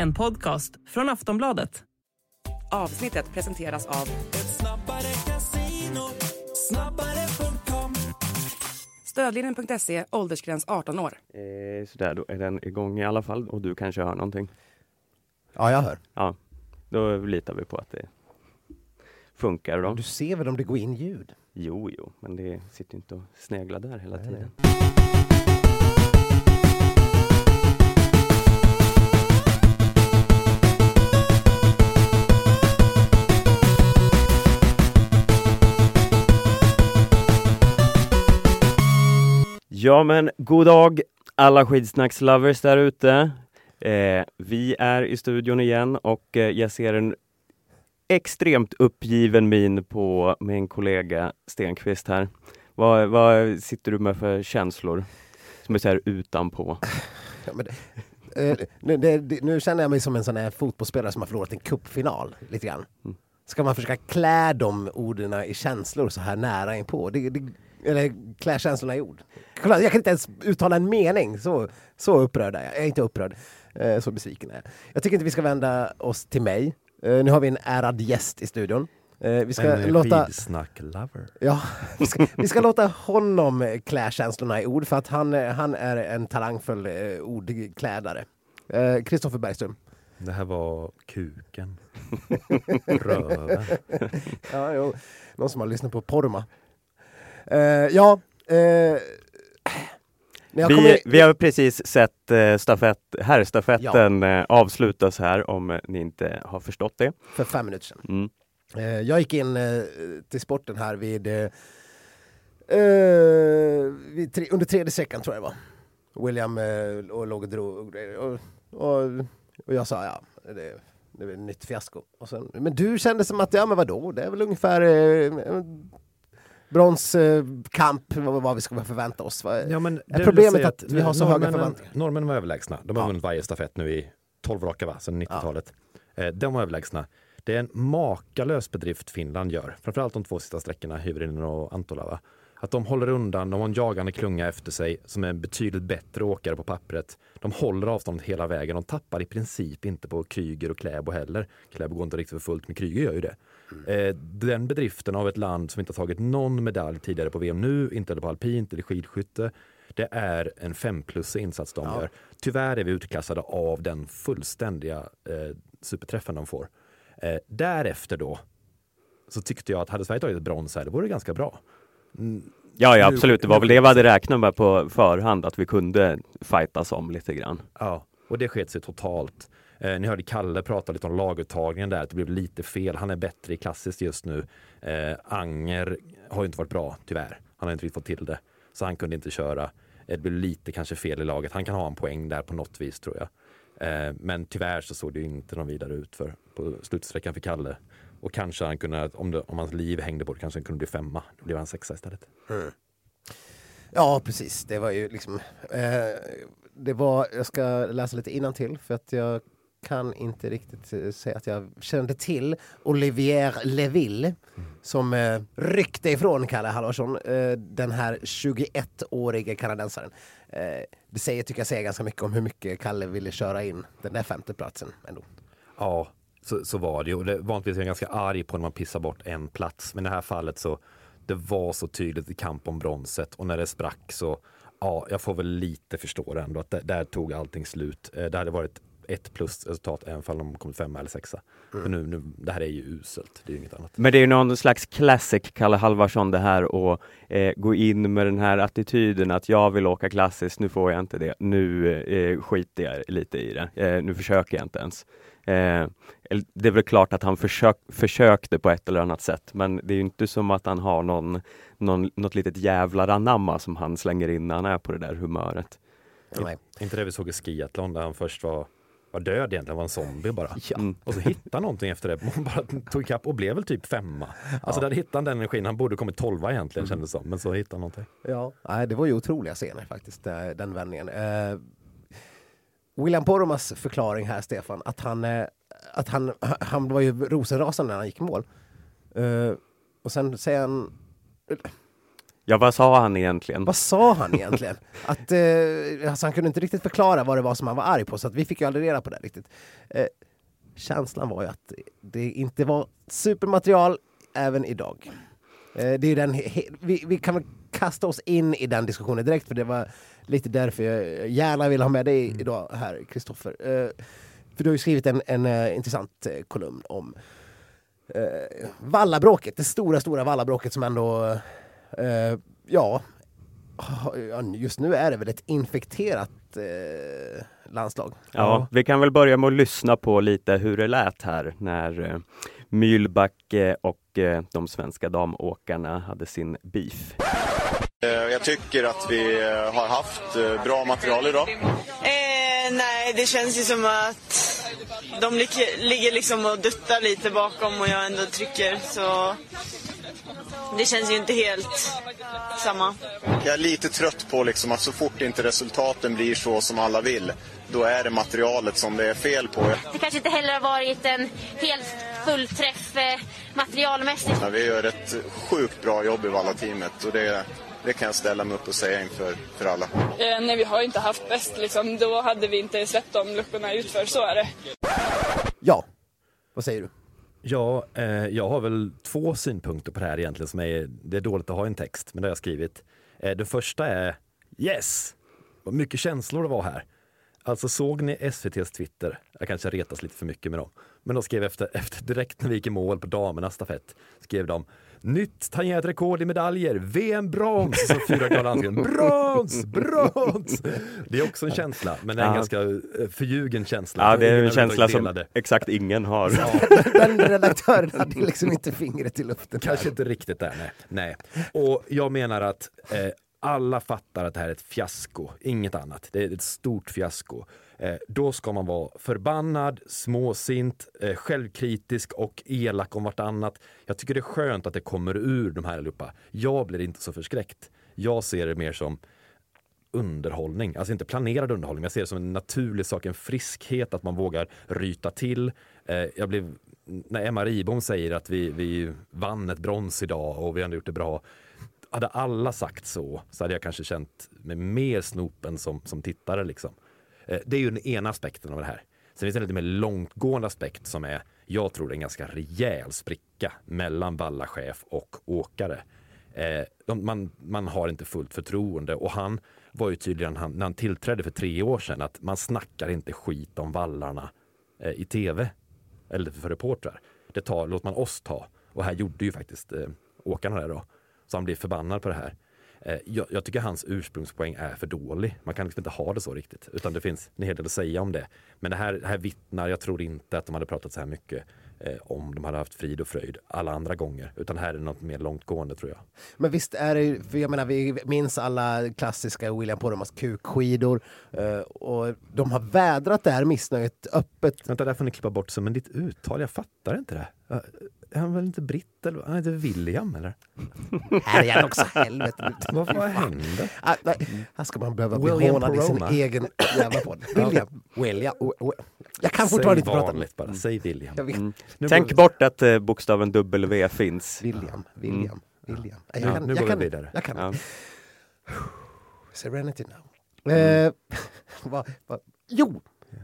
En podcast från Aftonbladet. Avsnittet presenteras av Stödlinjen.se, åldersgräns 18 år. Eh, sådär, då är den igång i alla fall och du kanske hör någonting. Ja, jag hör. Ja, då litar vi på att det funkar då. Du ser väl om det går in ljud? Jo, jo, men det sitter inte och sneglar där hela Nej, tiden. Ja men god dag alla skidsnackslovers där ute. Eh, vi är i studion igen och eh, jag ser en extremt uppgiven min på min kollega Stenqvist här. Vad, vad sitter du med för känslor? Som är så här utanpå. Ja, men det, eh, nu, det, det, nu känner jag mig som en sån här fotbollsspelare som har förlorat en cupfinal lite grann. Mm. Ska man försöka klä de orden i känslor så här nära inpå? Det, det, eller klä känslorna i ord? Kolla, Jag kan inte ens uttala en mening, så, så upprörd är jag. Jag är inte upprörd, eh, så besviken är jag. Jag tycker inte vi ska vända oss till mig. Eh, Nu har vi en ärad gäst i studion. Eh, Vi ska en låta... skidsnack-lover. Ja, vi ska, vi ska låta honom klä känslorna i ord för att han, han är en talangfull eh, ordklädare. Kristoffer Bergström. Det här var kuken. Röven. Ja, jo. Någon som har lyssnat på Porma. Eh, ja, jag Vi, vi har precis sett eh, stafett, herrstafetten eh, avslutas här om ni inte har förstått det. för fem minuter sedan. Mm. Jag gick in till sporten här vid, vid tre, under tredje sträckan tror jag det var. William och låg och drog och, och, och, jag sa ja, det, det är ett nytt fiasko. Sen, men du kände som att, ja men vadå, det är väl ungefär eh, bronskamp, vad, vad vi ska förvänta oss. Ja, men Är problemet säga att vi har så höga förväntningar? Norrmännen var överlägsna. De har Ja. vunnit varje stafett nu i 12 raka, va? Sedan 90-talet. Eh, de var överlägsna. Det är en makalös bedrift Finland gör. Framförallt de två sista sträckorna, Hyvärinen och Antola. Va? Att de håller undan, de har en jagande klunga efter sig som är en betydligt bättre åkare på pappret. De håller avståndet hela vägen. De tappar i princip inte på Kryger och Kläbo heller. Kläbo går inte riktigt för fullt, men Kryger gör ju det. Eh, den bedriften av ett land som inte har tagit någon medalj tidigare på VM nu, inte eller på alpint eller skidskytte. Det är en fem plus insats de Ja. gör. Tyvärr är vi utklassade av den fullständiga eh, superträffen de får. Eh, därefter då så tyckte jag att hade Sverige tagit ett brons här, det vore ganska bra. Ja, ja absolut. Det var väl det vi hade räknat med på förhand, att vi kunde fightas om lite grann. Ja, och det sket sig totalt. Eh, ni hörde Kalle prata lite om laguttagningen där, att det blev lite fel. Han är bättre i klassiskt just nu. Eh, Anger har ju inte varit bra, tyvärr. Han har inte riktigt fått till det. Så han kunde inte köra. Eh, Det blev lite kanske fel i laget. Han kan ha en poäng där på något vis tror jag. Eh, men tyvärr så såg det inte någon vidare ut för på slutsträckan för Kalle. Och kanske han kunde, om, det, om hans liv hängde på det, kanske han kunde bli femma. Då blev han sexa istället. Ja, precis. Det var ju liksom... Eh, det var, jag ska läsa lite till för att jag kan inte riktigt eh, säga att jag kände till Olivier Leville som eh, ryckte ifrån Kalle Halvarsson, eh, den här 21-årige kanadensaren. Eh, det säger, tycker jag säger ganska mycket om hur mycket Kalle ville köra in den där femteplatsen ändå. Ja, så, så var det ju. Och det, vanligtvis är jag ganska arg på när man pissar bort en plats. Men i det här fallet så det var så tydligt i kamp om bronset och när det sprack så ja, jag får väl lite förstå det ändå att där, där tog allting slut. Eh, det hade varit ett plus resultat även om de kommit femma eller sexa. För nu, nu, det här är ju uselt, det är ju inget annat. Men det är ju någon slags classic Kalle Halvarsson det här och eh, gå in med den här attityden att jag vill åka klassiskt, nu får jag inte det, nu eh, skiter jag lite i det, eh, nu försöker jag inte ens. Eh, det är väl klart att han försök, försökte på ett eller annat sätt, men det är ju inte som att han har någon, någon, något litet jävlar anamma som han slänger in när han är på det där humöret. Nej. Inte det vi såg i skiathlon där han först var, var död egentligen, var en zombie bara. Mm. Och så hittade någonting efter det. Han bara tog ikapp och blev väl typ femma. Alltså där hittade han den energin. Han borde kommit tolva egentligen kändes det som. Men så hittade han någonting. Ja, nej, det var ju otroliga scener faktiskt, eh, den vändningen. Eh, William Poromas förklaring här, Stefan, att han, eh, att han, han var ju rosenrasande när han gick i mål. Eh, och sen säger han... Ja, vad sa han egentligen? Vad sa han egentligen? Att, eh, alltså han kunde inte riktigt förklara vad det var som han var arg på, så att vi fick ju aldrig reda på det riktigt. Eh, känslan var ju att det inte var supermaterial även idag. Eh, det är den, vi, vi kan väl kasta oss in i den diskussionen direkt, för det var lite därför jag gärna vill ha med dig idag här, Kristoffer. Eh, för du har ju skrivit en, en eh, intressant eh, kolumn om eh, Vallabråket, det stora, stora Vallabråket som ändå, eh, ja, ja, just nu är det väl ett infekterat eh, landslag. Ja, vi kan väl börja med att lyssna på lite hur det lät här när eh, Mühlback och eh, de svenska damåkarna hade sin beef. Eh, Jag tycker att vi eh, har haft eh, bra material idag. Eh, nej, det känns ju som att de lig- ligger liksom och duttar lite bakom och jag ändå trycker så det känns ju inte helt samma. Jag är lite trött på liksom att så fort inte resultaten blir så som alla vill, då är det materialet som det är fel på. Det kanske inte heller har varit en helt fullträff eh, materialmässigt. Ja, Vi gör ett sjukt bra jobb i Valla-teamet och det, det kan jag ställa mig upp och säga inför för alla. Eh, nej, vi har inte haft bäst liksom. Då hade vi inte släppt de luckorna utför, så är det. Ja, vad säger du? Ja, eh, jag har väl två synpunkter på det här egentligen som är, det är dåligt att ha en text, men det har jag skrivit. Eh, det första är yes! Vad mycket känslor det var här. Alltså såg ni SVTs Twitter? Jag kanske retas lite för mycket med dem. Men de skrev efter, efter direkt när vi gick i mål på damernas stafett, skrev de Nytt tangerat rekord i medaljer, VM brons! Så fyra. Brons! Brons! Det är också en känsla, men det är en Ja. ganska eh, förljugen känsla. Ja, det är en känsla som delade. exakt ingen har. Den redaktören hade liksom inte fingret i luften. Kanske inte riktigt där, nej. nej. Och jag menar att eh, alla fattar att det här är ett fiasko, inget annat. Det är ett stort fiasko. Eh, då ska man vara förbannad, småsint, eh, självkritisk och elak om vartannat. Jag tycker det är skönt att det kommer ur de här allihopa. Jag blir inte så förskräckt. Jag ser det mer som underhållning, alltså inte planerad underhållning, jag ser det som en naturlig sak, en friskhet, att man vågar ryta till. Eh, jag blev, när Emma Ribom säger att vi, vi vann ett brons idag och vi har ändå gjort det bra. Hade alla sagt så, så hade jag kanske känt mig mer snopen som, som tittare. Liksom. Eh, det är ju den ena aspekten av det här. Sen finns det en lite mer långtgående aspekt som är, jag tror en ganska rejäl spricka mellan vallachef och åkare. Eh, de, man, man har inte fullt förtroende och han var ju tydligen han, när han tillträdde för tre år sedan att man snackar inte skit om vallarna eh, i tv eller för reportrar. Det tar, låt man oss ta. Och här gjorde ju faktiskt eh, åkarna det då. Så han blir förbannad på det här. Eh, jag, jag tycker hans ursprungspoäng är för dålig. Man kan liksom inte ha det så riktigt. Utan det finns en hel del att säga om det. Men det här, det här vittnar, jag tror inte att de hade pratat så här mycket eh, om de hade haft frid och fröjd alla andra gånger. Utan här är det något mer långtgående tror jag. Men visst är det för jag menar vi minns alla klassiska William Poromas kukskidor eh, och de har vädrat det här missnöjet öppet. Vänta, där får ni klippa bort så, men ditt uttal, jag fattar inte det. Ja, Är han väl inte britt eller han heter William eller? Här är han också, helvete. Vad, vad hände? Ah, nej, här ska man behöva bli William hånad i sin egen jävla podd. William. William. Jag kan fortfarande inte Säg prata. vanligt bara, säg William. Mm. Tänk bort att eh, bokstaven W finns. William, William, William. Jag Ja, kan, nu jag går vi kan, vidare. Jag kan. Ja. Serenity now. Eh, va, va, jo!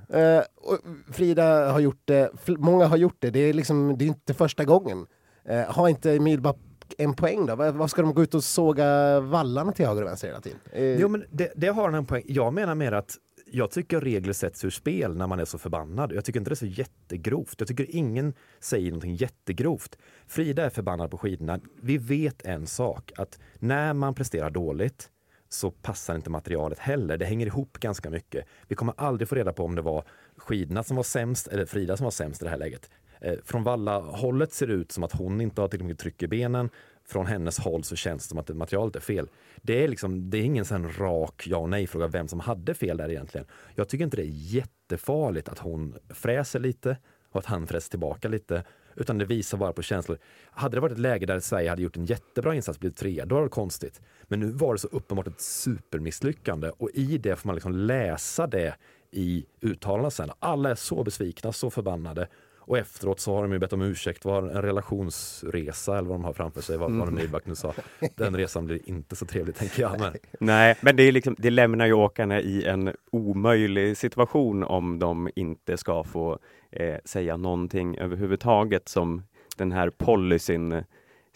Eh, och Frida har gjort det, många har gjort det, det är, liksom, det är inte första gången. Eh, har inte Milba en poäng då? Vad, ska de gå ut och såga vallarna till höger och vänster hela tiden? Eh, Jo, men det, det har han en poäng. Jag menar mer att jag tycker regler sätts ur spel när man är så förbannad. Jag tycker inte det är så jättegrovt. Jag tycker ingen säger någonting jättegrovt. Frida är förbannad på skidorna. Vi vet en sak, att när man presterar dåligt så passar inte materialet heller. Det hänger ihop ganska mycket. Vi kommer aldrig få reda på om det var skidorna som var sämst eller Frida som var sämst i det här läget. Eh, från Valla-hållet ser det ut som att hon inte har tillräckligt mycket tryck i benen. Från hennes håll så känns det som att materialet är fel. Det är, liksom, det är ingen sån rak ja och nej-fråga vem som hade fel där egentligen. Jag tycker inte det är jättefarligt att hon fräser lite och att han fräser tillbaka lite. Utan det visar bara på känslor. Hade det varit ett läge där Sverige hade gjort en jättebra insats, blivit trea, då var det konstigt. Men nu var det så uppenbart ett supermisslyckande och i det får man liksom läsa det i uttalandena sen. Alla är så besvikna, så förbannade. Och efteråt så har de ju bett om ursäkt, var en relationsresa eller vad de har framför sig, vad Arne Myhlback nu sa. Den resan blir inte så trevlig tänker jag. Men, Nej, men det, är liksom, det lämnar ju åkarna i en omöjlig situation om de inte ska få eh, säga någonting överhuvudtaget som den här policyn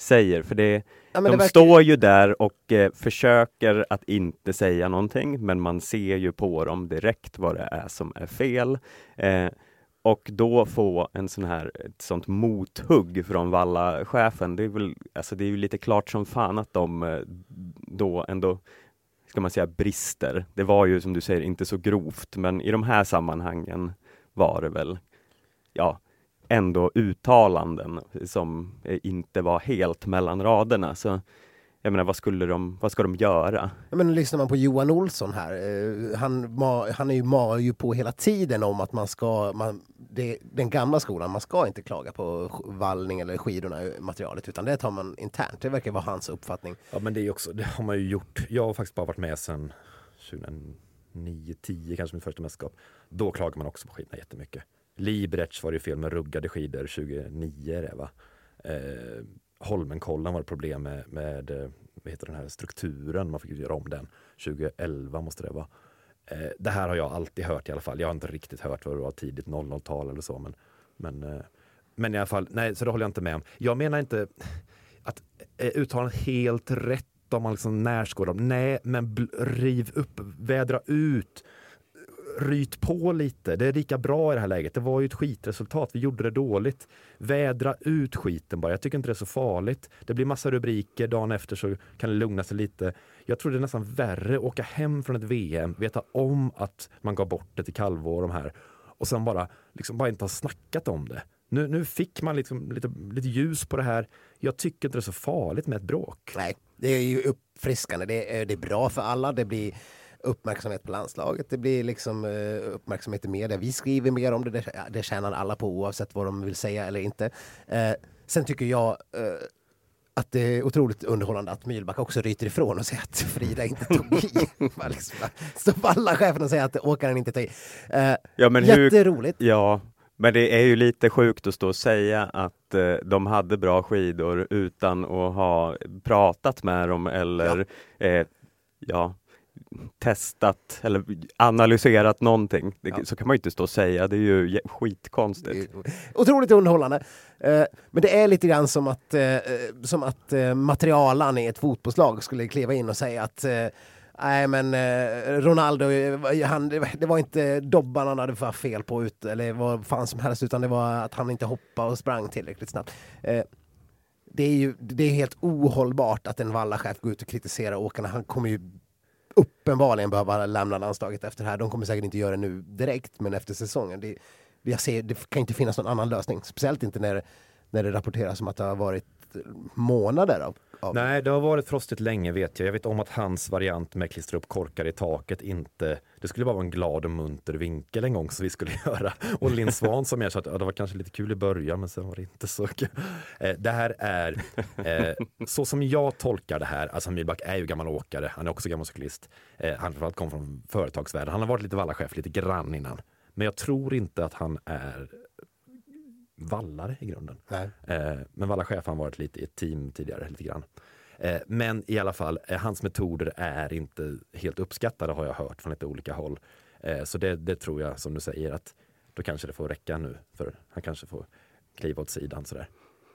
säger. För det, Ja, de det verkar- står ju där och eh, försöker att inte säga någonting, men man ser ju på dem direkt vad det är som är fel. Eh, och då få en sån här, ett sånt mothugg från Valla-chefen, det är väl, alltså det är ju lite klart som fan att de eh, då ändå, ska man säga, brister. Det var ju som du säger inte så grovt, men i de här sammanhangen var det väl, ja, ändå uttalanden som eh, inte var helt mellan raderna. Så jag menar, vad skulle de, vad ska de göra? Ja, Men lyssnar man på Johan Olsson här, eh, han, ma, han är ju, mar ju på hela tiden om att man ska, man, det, den gamla skolan, man ska inte klaga på vallning eller skidorna i materialet utan det tar man internt. Det verkar vara hans uppfattning. ja men det är också, det har man ju gjort. Jag har faktiskt bara varit med sedan 2009, 10 kanske mitt första mästerskap. Då klagar man också på skidorna jättemycket. Liberec var det ju fel med ruggade skidor 2009 är det va? Eh, Holmenkollen var det problem med, med eh, vad heter den här strukturen, man fick göra om den. 2011 måste det vara. Eh, det här har jag alltid hört i alla fall. Jag har inte riktigt hört vad det var tidigt 00-tal eller så. Men, men, eh, men i alla fall, nej, så det håller jag inte med om. Jag menar inte att eh, uttalandet helt rätt om man liksom närskådar dem. Nej, men bl- riv upp, vädra ut, ryt på lite. Det är lika bra i det här läget. Det var ju ett skitresultat. Vi gjorde det dåligt. Vädra ut skiten bara. Jag tycker inte det är så farligt. Det blir massa rubriker. Dagen efter så kan det lugna sig lite. Jag tror det är nästan värre att åka hem från ett VM, veta om att man gav bort det till Kalvo och de här och sen bara, liksom bara inte ha snackat om det. Nu, nu fick man liksom lite, lite ljus på det här. Jag tycker inte det är så farligt med ett bråk. Nej, det är ju uppfriskande. Det är, det är bra för alla. Det blir uppmärksamhet på landslaget. Det blir liksom eh, uppmärksamhet i media. Vi skriver mer om det. Det, det tjänar alla på oavsett vad de vill säga eller inte. Eh, sen tycker jag eh, att det är otroligt underhållande att Myhlback också ryter ifrån och säger att Frida inte tog i. Liksom, på alla cheferna och säger att åkaren inte tog i. Eh, Ja, men hur- jätteroligt. Ja, men det är ju lite sjukt att stå och säga att eh, de hade bra skidor utan att ha pratat med dem eller eh, ja, testat eller analyserat någonting. Det, Ja. Så kan man ju inte stå och säga, det är ju skitkonstigt. Otroligt underhållande. Eh, men det är lite grann som att, eh, eh, som att eh, materialan i ett fotbollslag skulle kliva in och säga att eh, Nej men eh, Ronaldo, han, det var inte dobban han hade för fel på ut, eller vad fan som helst utan det var att han inte hoppade och sprang tillräckligt snabbt. Det är ju det är helt ohållbart att en Valla-chef går ut och kritiserar åkarna. Han kommer ju uppenbarligen behöva lämna landslaget efter det här. De kommer säkert inte göra det nu direkt, men efter säsongen. Det, jag ser, det kan inte finnas någon annan lösning. Speciellt inte när, när det rapporteras om att det har varit månader av, av Nej, det har varit frostigt länge vet jag. Jag vet om att hans variant med klistra upp korkar i taket inte... Det skulle bara vara en glad och munter vinkel en gång som vi skulle göra. Och Linn Svan som jag sa att ja, det var kanske lite kul i början men sen var det inte så kul. Eh, det här är, eh, så som jag tolkar det här, alltså Myhlback är ju gammal åkare, han är också gammal cyklist. Eh, han framförallt kom från företagsvärlden, han har varit lite vallachef lite grann innan. Men jag tror inte att han är vallare i grunden. Eh, men Valla chef har han varit lite i ett team tidigare, lite grann. Eh, men i alla fall, eh, hans metoder är inte helt uppskattade har jag hört från lite olika håll. Eh, så det, det tror jag, som du säger, att då kanske det får räcka nu. För han kanske får kliva åt sidan sådär.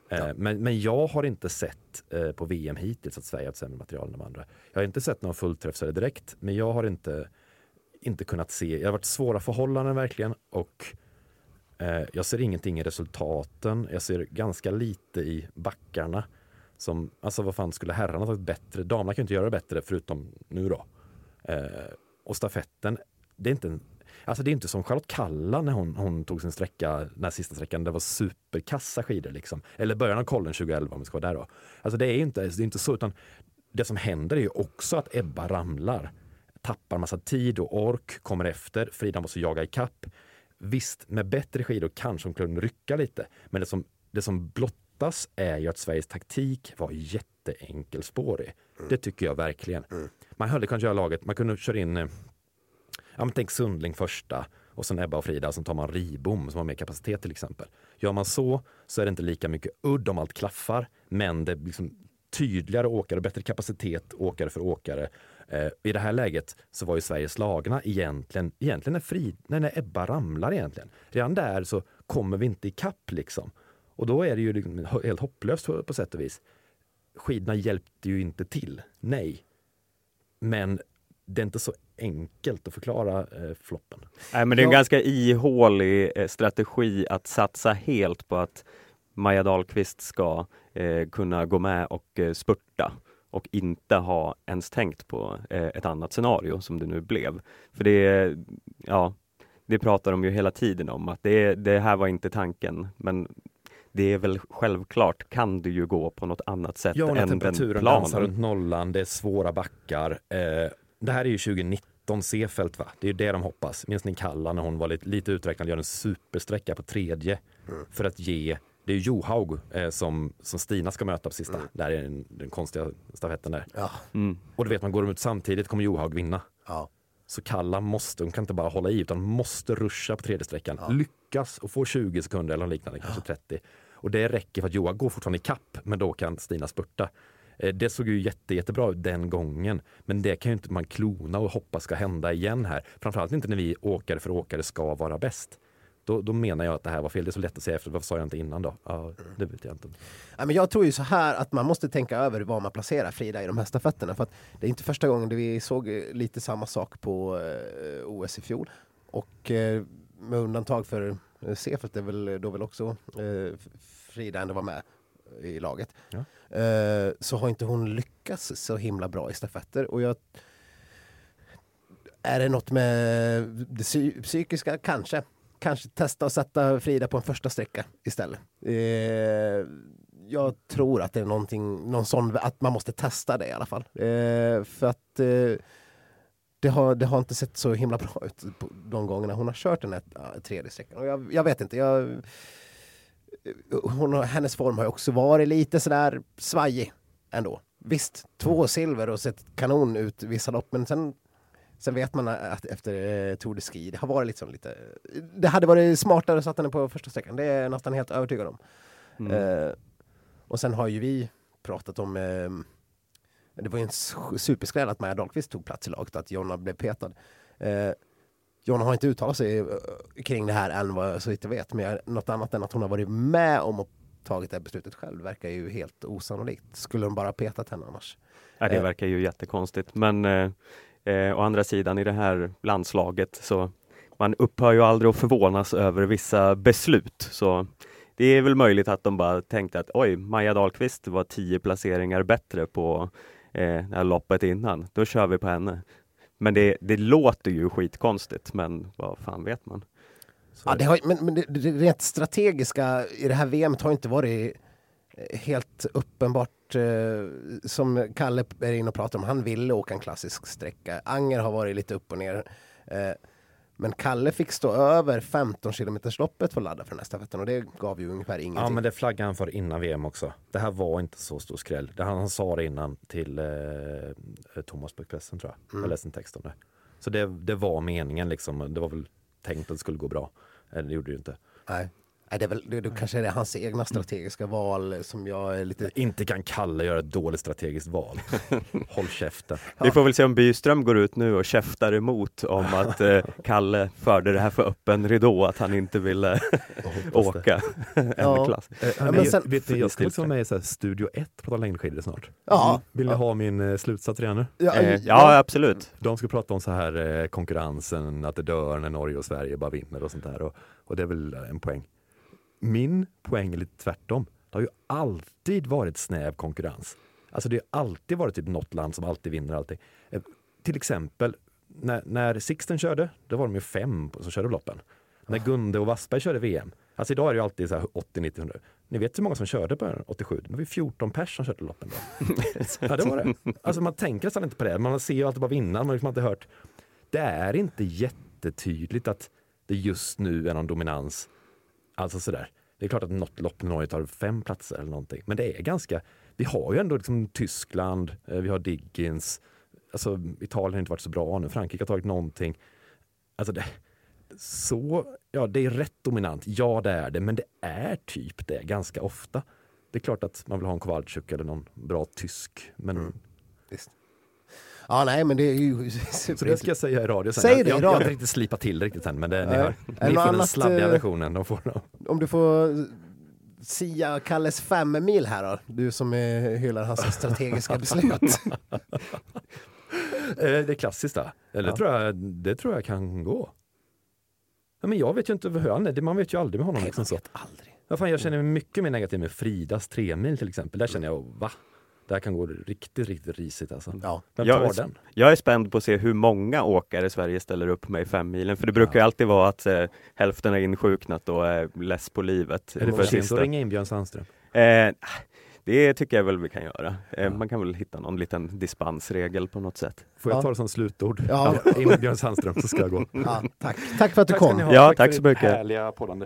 Eh, men, men jag har inte sett eh, på VM hittills att Sverige har ett sämre material än de andra. Jag har inte sett någon fullträffsare direkt, men jag har inte, inte kunnat se. Det har varit svåra förhållanden verkligen och Eh, jag ser ingenting i resultaten. Jag ser ganska lite i backarna. Som, alltså vad fan skulle herrarna tagit bättre? Damerna kan ju inte göra det bättre förutom nu då. Eh, och stafetten, det är inte en, Alltså det är inte som Charlotte Kalla när hon, hon tog sin sträcka, den här sista sträckan, det var superkassa skidor liksom. Eller början av kollen 2011 om vi ska vara där då. Alltså det är inte, det är inte så, utan det som händer är ju också att Ebba ramlar, tappar massa tid och ork, kommer efter, Frida måste jaga ikapp. Visst, med bättre skidor kanske hon kunde rycka lite, men det som, det som blottas är ju att Sveriges taktik var jätteenkelspårig. Det tycker jag verkligen. Man hade kunnat göra laget, man kunde köra in, eh, ja men tänk Sundling första, och sen Ebba och Frida så tar man Ribom som har mer kapacitet till exempel. Gör man så så är det inte lika mycket udd om allt klaffar men det är liksom tydligare åkare, bättre kapacitet åkare för åkare. Eh, I det här läget så var ju Sverige slagna egentligen, egentligen när, Frid, när, när Ebba ramlar egentligen. Redan där så kommer vi inte ikapp liksom. Och då är det ju liksom helt hopplöst på, på sätt och vis. Skidorna hjälpte ju inte till, nej. Men det är inte så enkelt att förklara eh, floppen. Nej, men det är en Ja. ganska ihålig eh, strategi att satsa helt på att Maja Dahlqvist ska eh, kunna gå med och eh, spurta och inte ha ens tänkt på eh, ett annat scenario som det nu blev. För det, ja, det pratar de ju hela tiden om att det, det här var inte tanken, men det är väl självklart kan du ju gå på något annat sätt Ja, än den temperaturen dansar runt planen. nollan, det är svåra backar. Eh, det här är ju 2019 Seefeld va? Det är ju det de hoppas. Minns ni Kalla när hon var lite, lite uträknad gör en supersträcka på tredje för att ge det är Johaug eh, som, som Stina ska möta på sista. Där är den, den konstiga stafetten där. Ja, Mm. Och du vet man går de ut samtidigt kommer Johaug vinna. ja. Så Kalla måste, hon kan inte bara hålla i utan måste ruscha på tredje sträckan. Lyckas och få 20 sekunder eller liknande, kanske 30. Och det räcker för att Johaug går fortfarande i kapp men då kan Stina spurta. Eh, Det såg ju jätte, jättebra ut den gången. Men det kan ju inte man klona och hoppas ska hända igen här. Framförallt inte när vi åkare för åkare ska vara bäst. Då, då menar jag att det här var fel. Det är så lätt att säga efter. Varför sa jag inte innan då? Ja, det vet jag inte. Ja, men jag tror ju så här att man måste tänka över var man placerar Frida i de här stafetterna. För att det är inte första gången vi såg lite samma sak på eh, OS i fjol. Och eh, med undantag för eh, är väl då väl också eh, Frida ändå var med i laget. Ja. Eh, så har inte hon lyckats så himla bra i stafetter. Och jag, är det något med det psy- psykiska? Kanske. Kanske testa att sätta Frida på en första sträcka istället. Eh, jag tror att det är någonting, någon sån, att man måste testa det i alla fall. Eh, för att eh, det, har, det har inte sett så himla bra ut på de gångerna hon har kört den här tredje sträckan. Och jag, jag vet inte, jag, hon har, hennes form har ju också varit lite sådär svajig ändå. Visst, två silver och sett kanon ut vissa lopp, men sen Sen vet man att efter eh, Tour de Ski, det har varit liksom lite... Det hade varit smartare att sätta henne på första sträckan, det är jag nästan helt övertygad om. Mm. Eh, och sen har ju vi pratat om... Eh, det var ju en superskräll att Maja Dahlqvist tog plats i laget, att Jonna blev petad. Eh, Jonna har inte uttalat sig eh, kring det här än vad så vitt jag vet, men jag, något annat än att hon har varit med om och tagit det beslutet själv verkar ju helt osannolikt. Skulle de bara petat henne annars? Ja, det Eh. verkar ju jättekonstigt. Men eh, eh, å andra sidan i det här landslaget så man upphör ju aldrig att förvånas över vissa beslut. Så det är väl möjligt att de bara tänkte att oj, Maja Dahlqvist var tio placeringar bättre på eh, det här loppet innan. Då kör vi på henne. Men det, det låter ju skitkonstigt, men vad fan vet man? Så Ja, det har, men men det, det rent strategiska i det här VMet har inte varit eh, helt uppenbart eh, som Kalle är inne och pratar om. Han ville åka en klassisk sträcka. Anger har varit lite upp och ner. Eh, men Kalle fick stå över 15 kilometers loppet för att ladda för den här stafetten och det gav ju ungefär Ja, ingenting. men det flaggade han för innan VM också. Det här var inte så stor skräll. Det han, sa det innan till eh, Thomas på Expressen tror jag. Jag läste en text om det. Så det, det var meningen liksom. Det var väl tänkt att det skulle gå bra. Eh, Det gjorde det ju inte. Nej. Nej, det, är väl, det, det kanske är hans egna strategiska val som jag är lite... Inte kan Kalle göra ett dåligt strategiskt val. Håll käften. Vi får väl se om Byström går ut nu och käftar emot om att eh, Kalle förde det här för öppen ridå, att han inte ville åka en Ja. klass. Eh, men men sen- vet ni, jag ska liksom vara med i så här Studio 1 på längdskidor snart. Ja. Vill ni ha min eh, slutsats redan nu? Ja, Eh, ja, absolut. De ska prata om så här eh, konkurrensen, att det dör när Norge och Sverige bara vinner och sånt där. Och, och det är väl en poäng. Min poäng är lite tvärtom. Det har ju alltid varit snäv konkurrens. Alltså det har alltid varit typ något land som alltid vinner allting. Eh, till exempel när, när Sixten körde, då var de ju fem som körde loppen. När Gunde och Wassberg körde VM. Alltså idag är det ju alltid så här 80, 90, 100. Ni vet hur många som körde på 87? Det var ju 14 pers som körde loppen då. Ja, det var det. Alltså man tänker nästan inte på det. Man ser ju alltid bara vinnaren, man har liksom inte hört. Det är inte jättetydligt att det just nu är någon dominans. Alltså sådär. Det är klart att något lopp i Norge tar fem platser eller någonting. Men det är ganska, vi har ju ändå liksom Tyskland, eh, vi har Diggins, alltså Italien har inte varit så bra nu, Frankrike har tagit någonting. Alltså det, Så, ja det är rätt dominant, ja det är det, men det är typ det ganska ofta. Det är klart att man vill ha en Kowalczyk eller någon bra tysk, men Mm. Ja, nej, men det är ju Så det ska jag säga i radio sen. Säg jag, det i jag, jag har inte riktigt slipat till det riktigt än, men det, ni, hör, Är ni får den sladdiga eh, versionen. De får, Om du får sia Kalles fem mil här då, du som är, hyllar hans strategiska beslut. Eh, det är klassiskt där. Eller Ja. tror jag, det tror jag kan gå. Ja, men jag vet ju inte hur han är, man vet ju aldrig med honom. Nej, liksom man så. vet aldrig. Ja, fan, jag känner mig mycket mer negativ med Fridas tremil till exempel. Där känner jag, va? Det här kan gå riktigt, riktigt risigt alltså. Ja. Vem Jag- tar den? Jag är spänd på att se hur många åkare Sverige ställer upp med i femmilen, för det brukar ju alltid vara att eh, hälften är insjuknat och är less på livet. Är det för sent att ringa in Björn Sandström? Eh, det tycker jag väl vi kan göra. Eh, Ja. Man kan väl hitta någon liten dispensregel på något sätt. Får jag Ja. ta det som slutord? Ja. Ja. In med Björn Sandström så ska jag gå. Ja, tack. tack för att du Tack kom. Ja, tack för så mycket. Härliga poddande.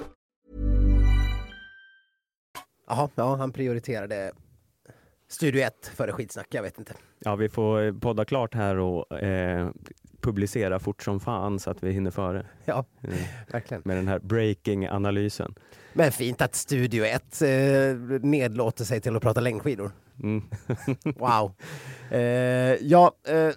Jaha, ja, han prioriterade Studio 1 före skitsnack, jag vet inte. Ja, vi får eh, podda klart här och eh, publicera fort som fan så att vi hinner före Ja, eh, verkligen. med den här breaking-analysen. Men fint att Studio 1 eh, nedlåter sig till att prata längdskidor. Mm. Wow. Eh, ja, eh,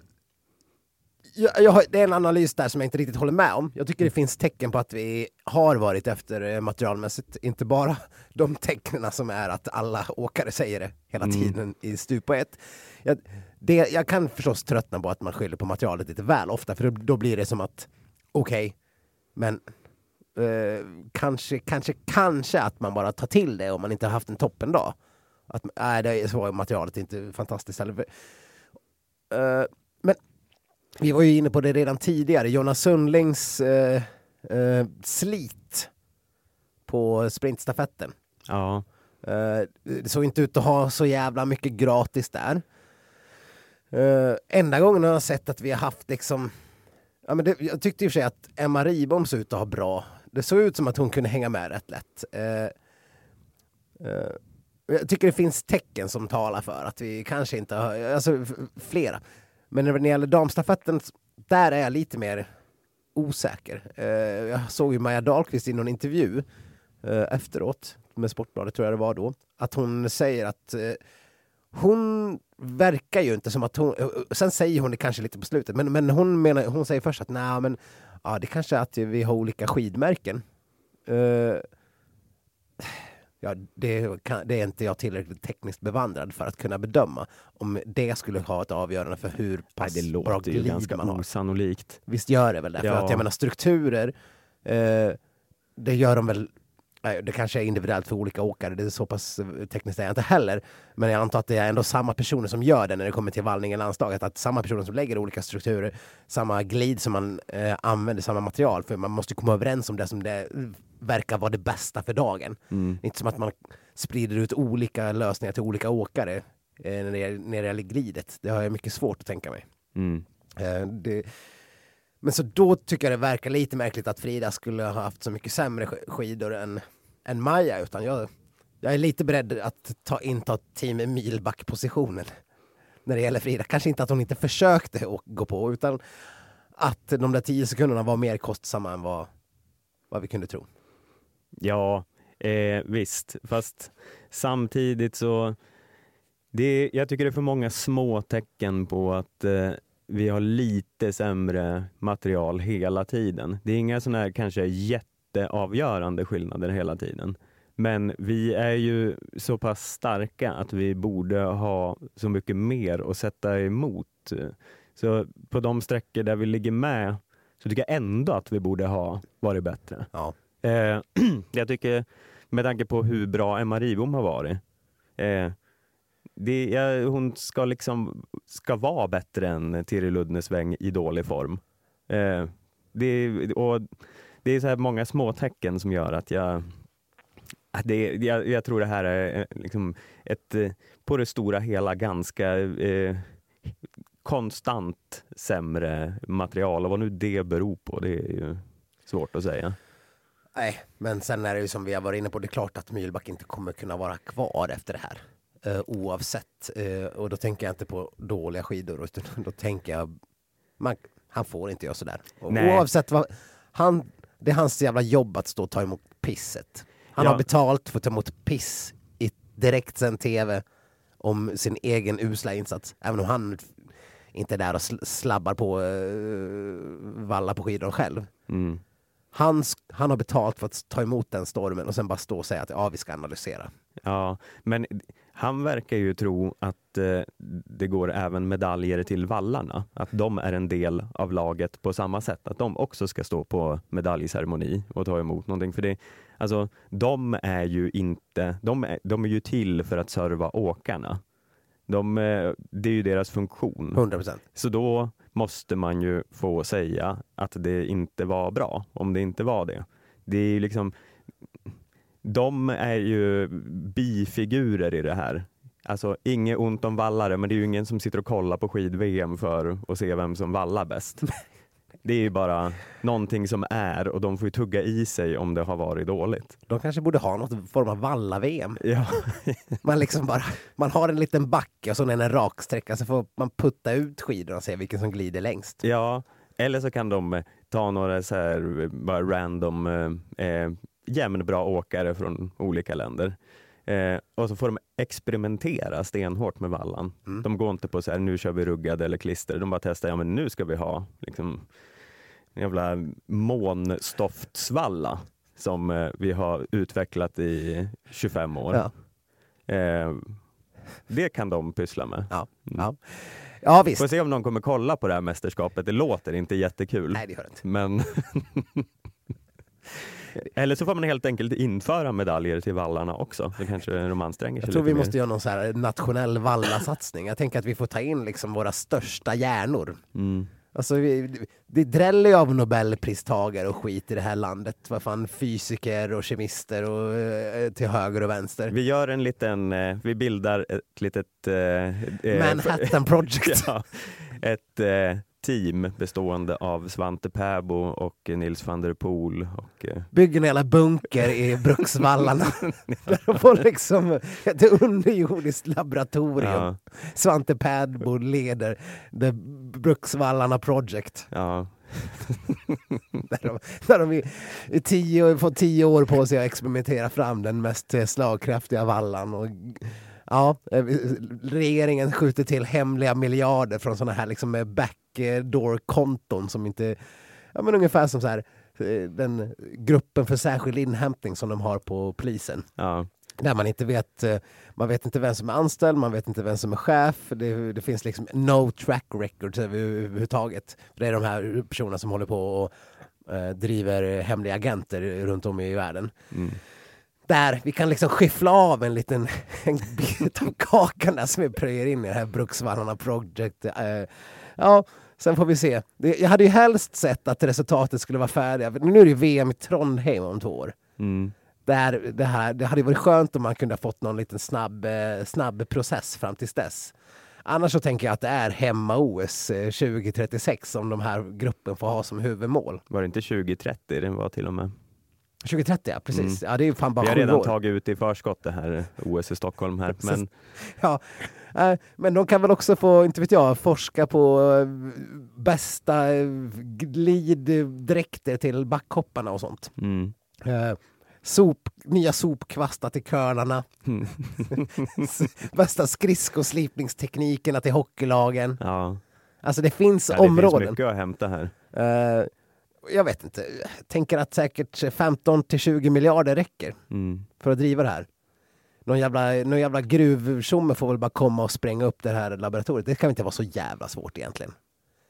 jag, jag, det är en analys där som jag inte riktigt håller med om. Jag tycker det finns tecken på att vi har varit efter eh, materialmässigt, inte bara de tecknen som är att alla åkare säger det hela Mm. tiden i stup på ett. Jag, det, jag kan förstås tröttna på att man skyller på materialet lite väl ofta, för då, blir det som att okej, men eh, kanske, kanske, kanske att man bara tar till det om man inte har haft en toppendag. Att nej, det är så materialet är inte fantastiskt heller. Eh, vi var ju inne på det redan tidigare, Jonas Sundlings eh, eh, slit på sprintstafetten. Ja, Eh, det såg inte ut att ha så jävla mycket gratis där. Uh, enda gången jag har sett att vi har haft liksom... Ja, men det, jag tyckte i och för sig att Emma Ribom såg ut att ha bra... Det såg ut som att hon kunde hänga med rätt lätt. Eh, eh, jag tycker det finns tecken som talar för att vi kanske inte har... Alltså flera. Men när det gäller damstafetten, där är jag lite mer osäker. Eh, jag såg ju Maja Dahlqvist i någon intervju eh, efteråt, med Sportbladet tror jag det var då, att hon säger att eh, hon verkar ju inte som att hon, eh, eh sen säger hon det kanske lite på slutet, men, men hon, menar, hon säger först att nej men ja, det kanske är att vi har olika skidmärken. Eh, ja, det, kan, det är inte jag tillräckligt tekniskt bevandrad för att kunna bedöma om det skulle ha ett avgörande för hur Nej, pass det bra låter ju glid ganska man har. osannolikt. Visst gör det väl det? För Ja. att jag menar strukturer, eh, det gör de väl nej, det kanske är individuellt för olika åkare, det är så pass eh, tekniskt är jag inte heller. Men jag antar att det är ändå samma personer som gör det när det kommer till vallningen landslaget. Att samma personer som lägger olika strukturer, samma glid som man eh, använder, samma material. För man måste komma överens om det som det verkar vara det bästa för dagen. Mm. Inte som att man sprider ut olika lösningar till olika åkare eh, när, det, när det gäller glidet. Det har jag mycket svårt att tänka mig. Mm. Eh, det, men så då tycker jag det verkar lite märkligt att Frida skulle ha haft så mycket sämre sk- skidor än, än Maja, utan jag, jag är lite beredd att ta, inta team milback-positionen när det gäller Frida. Kanske inte att hon inte försökte gå på, utan att de där tio sekunderna var mer kostsamma än vad, vad vi kunde tro. Ja, eh, visst. Fast samtidigt så... Det, jag tycker det är för många små tecken på att eh, vi har lite sämre material hela tiden. Det är inga sådana här kanske jätteavgörande skillnader hela tiden. Men vi är ju så pass starka att vi borde ha så mycket mer att sätta emot. Så på de sträckor där vi ligger med så tycker jag ändå att vi borde ha varit bättre. Ja. Eh, jag tycker, med tanke på hur bra Emma Ribom har varit, eh, det, ja, hon ska liksom ska vara bättre än Tiril Ludnesväng i dålig form. Eh, det, och det är så här många små tecken som gör att jag att det, jag, jag tror det här är eh, liksom ett, eh, på det stora hela ganska eh, konstant sämre material och vad nu det beror på, det är ju svårt att säga. Nej, men sen är det ju som vi har varit inne på, det är klart att Myrback inte kommer kunna vara kvar efter det här. Eh, oavsett. Eh, och då tänker jag inte på dåliga skidor, utan då tänker jag, man, han får inte göra sådär. Och Nej. Oavsett vad, han, det är hans jävla jobb att stå och ta emot pisset. Han Ja. har betalt för att ta emot piss i direktsänd tv om sin egen usla insats. Även om han inte är där och sl- slabbar på uh, valla på skidor själv. Mm. Han, han har betalt för att ta emot den stormen och sen bara stå och säga att ja, vi ska analysera. Ja, men han verkar ju tro att eh, det går även medaljer till vallarna. Att de är en del av laget på samma sätt. Att de också ska stå på medaljceremoni och ta emot någonting. För det, alltså, de är ju inte, de är, de är ju till för att serva åkarna. De, eh, det är ju deras funktion. 100%. Så då måste man ju få säga att det inte var bra, om det inte var det. Det är liksom, de är ju bifigurer i det här. Alltså inget ont om vallare, men det är ju ingen som sitter och kollar på skid-VM för att se vem som vallar bäst. Det är ju bara någonting som är och de får ju tugga i sig om det har varit dåligt. De kanske borde ha något form av valla-VM. Ja. Man, liksom bara, man har en liten backe och så är det en raksträcka så får man putta ut skidorna och se vilken som glider längst. Ja, eller så kan de ta några så här bara random eh, eh, jämnbra åkare från olika länder. Eh, och så får de experimentera stenhårt med vallan. Mm. De går inte på så här, nu kör vi ruggad eller klister. De bara testar, ja men nu ska vi ha liksom, en jävla månstoftsvalla som eh, vi har utvecklat i 25 år. Ja. Eh, det kan de pyssla med. Ja, Mm. ja. ja visst. Får se om någon kommer kolla på det här mästerskapet. Det låter inte jättekul. Nej, det gör det inte. Men Eller så får man helt enkelt införa medaljer till vallarna också. Det kanske de anstränger sig Jag tror vi mer. måste göra någon så här nationell vallasatsning. Jag tänker att vi får ta in liksom våra största hjärnor. Mm. Alltså, vi, det dräller ju av nobelpristagare och skit i det här landet. Vad fan, fysiker och kemister och eh, till höger och vänster. Vi gör en liten, eh, vi bildar ett litet... eh, eh, Manhattan Project. ja, ett team bestående av Svante Pääbo och Nils van der Poel. Och, eh, Bygger en jävla bunker i Bruksvallarna. Där de får liksom ett underjordiskt laboratorium. Ja. Svante Pääbo leder The Bruksvallarna Project. ja. Där de, där de i, tio, får tio år på sig att experimentera fram den mest eh, slagkraftiga vallan. Och, ja, eh, regeringen skjuter till hemliga miljarder från sådana här liksom eh, backdoor-konton som inte... Ja, men ungefär som så här, eh, den gruppen för särskild inhämtning som de har på polisen. Ja. Där man inte vet, eh, man vet inte vem som är anställd, man vet inte vem som är chef. Det, det finns liksom no track records överhuvudtaget. Det är de här personerna som håller på och eh, driver hemliga agenter runt om i världen. Mm. Där vi kan liksom skiffla av en liten en bit av kakan där som vi plöjer in i det här Bruksvallarna Project. Eh, ja, sen får vi se. Jag hade ju helst sett att resultatet skulle vara färdiga. Nu är det ju VM i Trondheim om två år. Mm. Där, det, här, det hade varit skönt om man kunde ha fått någon liten snabb, eh, snabb process fram tills dess. Annars så tänker jag att det är hemma-OS eh, 2036 som de här gruppen får ha som huvudmål. Var det inte 2030 det var till och med? 2030 ja, precis. Mm. Ja, det är fan bara Vi har redan år. tagit ut i förskott det här OS i Stockholm här. Men Ja, eh, men de kan väl också få, inte vet jag, forska på eh, bästa eh, gliddräkter till backhopparna och sånt. mm. Sop, nya sopkvastar till curlarna. Bästa skridskoslipningsteknikerna till hockeylagen. ja. Alltså det finns ja, det områden. finns mycket att hämta här. Eh, jag vet inte, jag tänker att säkert 15 till 20 miljarder räcker Mm. för att driva det här. Någon jävla, någon jävla gruvtjomme får väl bara komma och spränga upp det här laboratoriet. Det kan inte vara så jävla svårt egentligen.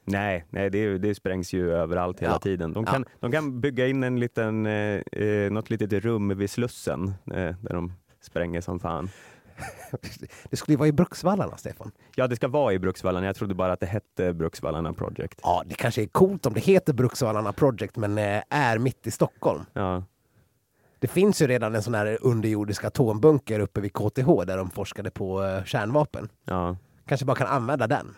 Nej, nej det, det sprängs ju överallt hela Ja. tiden. De Ja. kan, de kan bygga in en liten, eh, eh, något litet rum vid Slussen eh, där de spränger som fan. Det skulle ju vara i Bruksvallarna, Stefan. Ja, det ska vara i Bruksvallarna. Jag trodde bara att det hette Bruksvallarna Project. Ja, det kanske är coolt om det heter Bruksvallarna Project men eh, är mitt i Stockholm. Ja, Det finns ju redan en sån här underjordisk atombunker uppe vid KTH där de forskade på eh, kärnvapen. ja, Kanske bara kan använda den.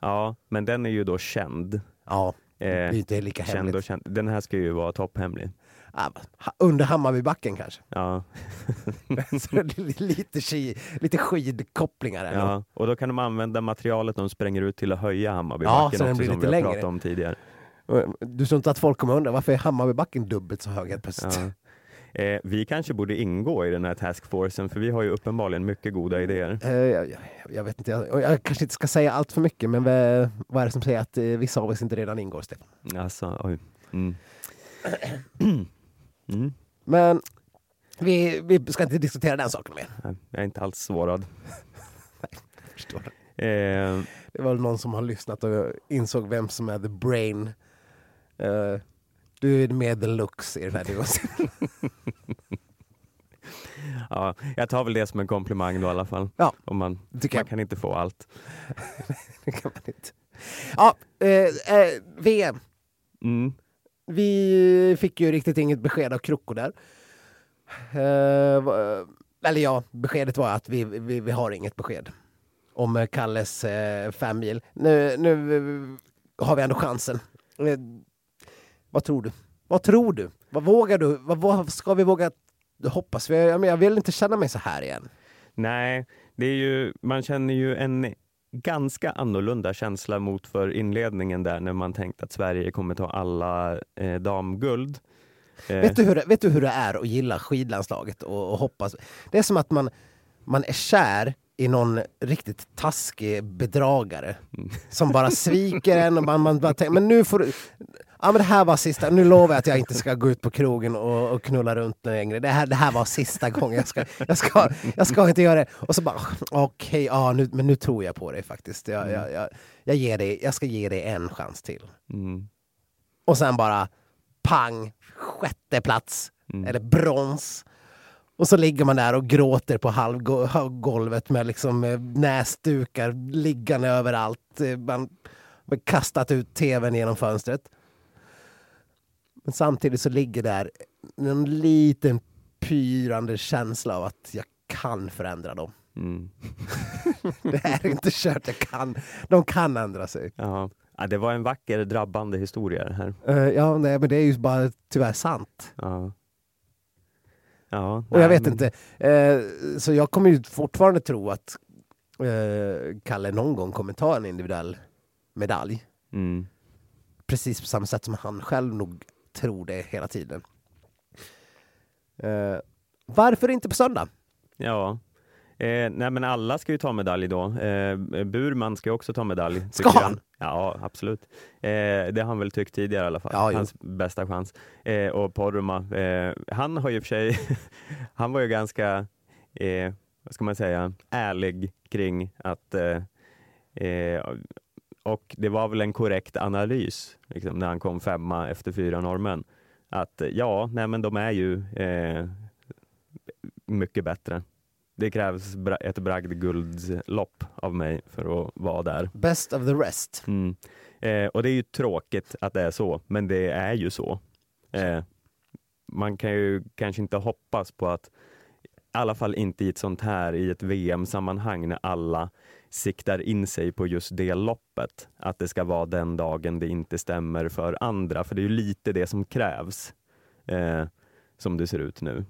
ja, men den är ju då känd. Ja, det är Eh, inte lika känd hemligt. och känd. Den här ska ju vara topphemlig. Ja, ha- under Hammarbybacken kanske. Ja, lite, ski- lite skidkopplingar ändå. ja, och då kan de använda materialet de spränger ut till att höja Hammarbybacken Ja, så den också, blir som lite vi har längre. pratat om tidigare. Du tror inte att folk kommer undra varför är Hammarbybacken dubbelt så hög helt plötsligt? Ja. Eh, vi kanske borde ingå i den här taskforcen för vi har ju uppenbarligen mycket goda idéer. Eh, jag, jag, vet inte, jag, jag kanske inte ska säga allt för mycket men vad, är det som säger att eh, vissa av oss inte redan ingår, Stefan? Alltså, oj. Mm. Mm. Men vi, vi ska inte diskutera den saken mer. Nej, Jag är inte alls sårad. Förstår. Eh, Det var väl någon som har lyssnat och insåg vem som är the brain. Eh, du är med looks i den här diagnosen. ja, jag tar väl det som en komplimang då i alla fall. Ja, Om man, man kan inte få allt. det kan man inte. Ja, eh, eh, VM. Mm. Vi fick ju riktigt inget besked av Kroko där. Eh, eller ja, beskedet var att vi, vi, vi har inget besked om eh, Kalles eh, femmil. Nu, nu eh, har vi ändå chansen. Vad tror du? Vad tror du? Vad vågar du? Vad, vad ska vi våga hoppas? För jag, jag vill inte känna mig så här igen. Nej, det är ju, man känner ju en ganska annorlunda känsla mot för inledningen där när man tänkt att Sverige kommer ta alla eh, damguld. Eh, Vet, du hur det, vet du hur det är att gilla skidlandslaget och, och hoppas? Det är som att man, man är kär i någon riktigt taskig bedragare som bara sviker en och man, man bara tänker, men nu får du... Ja men det här var sista, nu lovar jag att jag inte ska gå ut på krogen och, och knulla runt längre. Det här, det här var sista gången, jag ska, jag ska, jag ska inte göra det. Och så bara, okej, ja, nu, men nu tror jag på dig faktiskt. Jag, jag, jag, jag, ger dig, jag ska ge dig en chans till. mm, Och sen bara pang, sjätte plats eller brons. Och så ligger man där och gråter på halvgo- halvgolvet med liksom eh, näsdukar liggande överallt. Eh, Man har kastat ut tvn genom fönstret. Men samtidigt så ligger där en liten pyrande känsla av att jag kan förändra dem. mm. Det är inte kört, jag kan. De kan ändra sig. Ja. Ja, det var en vacker drabbande historia det här. Eh, Ja, nej, men det är ju bara tyvärr sant. Ja. Ja, Och jag vet men- inte. Eh, så jag kommer ju fortfarande tro att eh, Kalle någon gång kommer ta en individuell medalj. Mm. Precis på samma sätt som han själv nog tror det hela tiden. Eh, varför inte på söndag? Ja. Eh, nej men alla ska ju ta medalj då. Eh, Burman ska också ta medalj. Ska jag. han? Ja, absolut. Eh, det har han väl tyckt tidigare i alla fall. Ja, jo. Hans bästa chans. Eh, och Porma, eh, han har ju för sig, han var ju ganska, eh, vad ska man säga, ärlig kring att och det var väl en korrekt analys liksom, när han kom femma efter fyra normen. Att ja, nej men de är ju eh, mycket bättre. Det krävs bra- ett bragdguldslopp av mig för att vara där. Best of the rest. Mm. Eh, och det är ju tråkigt att det är så, men det är ju så. Eh, man kan ju kanske inte hoppas på att, i alla fall inte i ett sånt här, i ett VM-sammanhang när alla siktar in sig på just det loppet, att det ska vara den dagen det inte stämmer för andra, för det är ju lite det som krävs, eh, som det ser ut nu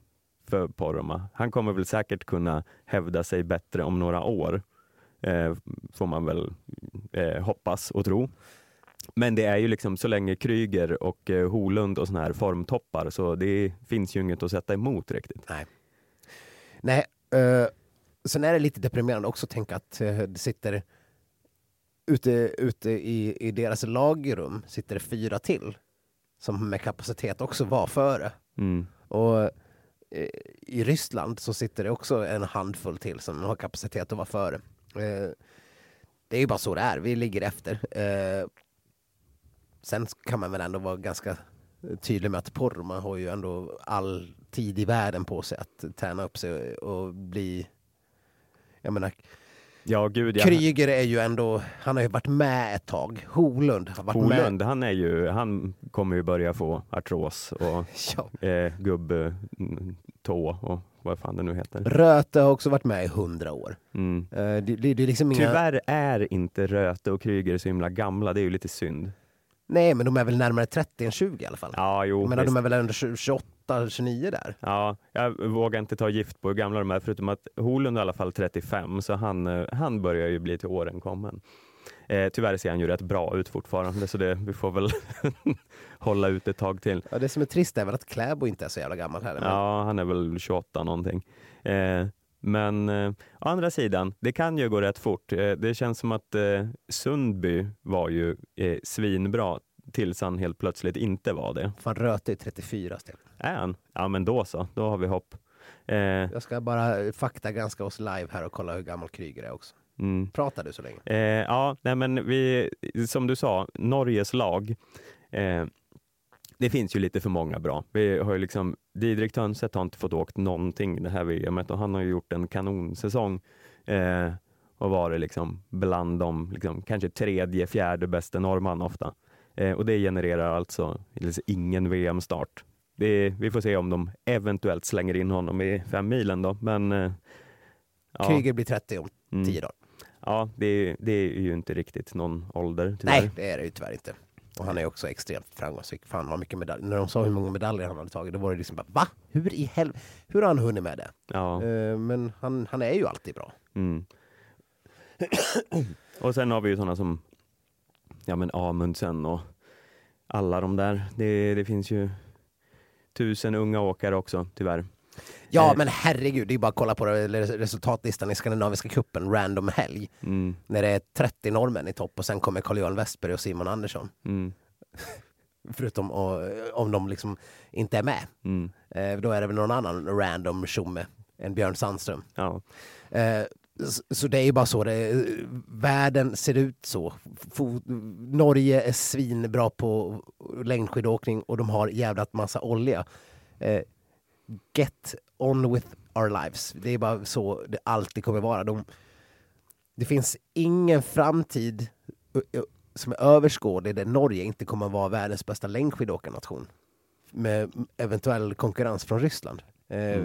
för Poromaa. Han kommer väl säkert kunna hävda sig bättre om några år, eh, får man väl eh, hoppas och tro. Men det är ju liksom så länge Kryger och eh, Holund och såna här formtoppar så det finns ju inget att sätta emot riktigt. Nej. Nej, eh, sen är det lite deprimerande också att tänka att eh, det sitter ute, ute i, i deras lagrum sitter det fyra till som med kapacitet också var före. Mm. Och eh, i Ryssland så sitter det också en handfull till som har kapacitet att vara före. Eh, det är ju bara så det är, vi ligger efter. Sen kan man väl ändå vara ganska tydlig med att Poromaa har ju ändå all tid i världen på sig att träna upp sig och bli Jag menar, Ja, gud ja. Kryger är ju ändå, han har ju varit med ett tag. Holund har varit med. Holund, han är ju, han kommer ju börja få artros och Ja. eh, gubbtå och vad fan det nu heter. Röte har också varit med i hundra år. Mm. Eh, det, det, det är liksom inga... Tyvärr är inte Röte och Kryger så himla gamla, det är ju lite synd. Nej, men de är väl närmare 30 än 20 i alla fall. Ja, jo. jag menar, de är väl ändå 28, 29 där. Ja, jag vågar inte ta gift på hur gamla de är, förutom att Holund är i alla fall 35, så han, eh, han börjar ju bli till åren kommen. Eh, tyvärr ser han ju rätt bra ut fortfarande, så det, vi får väl hålla ut ett tag till. Ja, det som är trist är väl att Kläbo inte är så jävla gammal heller. men- Ja, han är väl 28 någonting. Eh, men eh, å andra sidan, det kan ju gå rätt fort. Eh, det känns som att eh, Sundby var ju eh, svinbra tills han helt plötsligt inte var det. Fan, Röte är 34 Sten. Är han? Ja, men då så. Då har vi hopp. Eh, Jag ska bara faktagranska oss live här och kolla hur gammal Kryger är också. mm. Pratar du så länge? Eh, ja, nej men vi, som du sa, Norges lag. Eh, det finns ju lite för många bra. Vi har ju liksom, Didrik Tönseth har inte fått åkt någonting det här VMet och han har ju gjort en kanonsäsong. Eh, och varit liksom bland de liksom, kanske tredje, fjärde bästa norrman ofta. Eh, och det genererar alltså liksom ingen VM-start. Vi får se om de eventuellt slänger in honom i fem milen då, men eh, ja. Kryger blir 30 om Mm. 10 dagar. Ja, det, det är ju inte riktigt någon ålder tyvärr. Nej, det är det ju tyvärr inte. Och han är också extremt framgångsrik. Fan vad mycket medaljer. När de sa hur många medaljer han hade tagit, då var det liksom bara va? Hur i helvete? Hur har han hunnit med det? Ja. Eh, men han, han är ju alltid bra. Mm. och sen har vi ju sådana som ja, men Amundsen och alla de där. Det, det finns ju tusen unga åkare också, tyvärr. Ja, Eh, men herregud, det är bara att kolla på re- resultatlistan i Skandinaviska cupen, random helg. Mm, När det är 30 norrmän i topp och sen kommer Carl-Johan Westberg och Simon Andersson. mm, Förutom och, om de liksom inte är med. mm, Eh, då är det väl någon annan random tjomme än Björn Sandström. ja. Så det är ju bara så det Världen ser ut så. Norge är svinbra på längdskidåkning och de har jävlat massa olja. Eh, get on with our lives. Det är bara så det alltid kommer vara. De, det finns ingen framtid som är överskådlig där Norge inte kommer vara världens bästa längdskidåkarnation. Med eventuell konkurrens från Ryssland. Eh,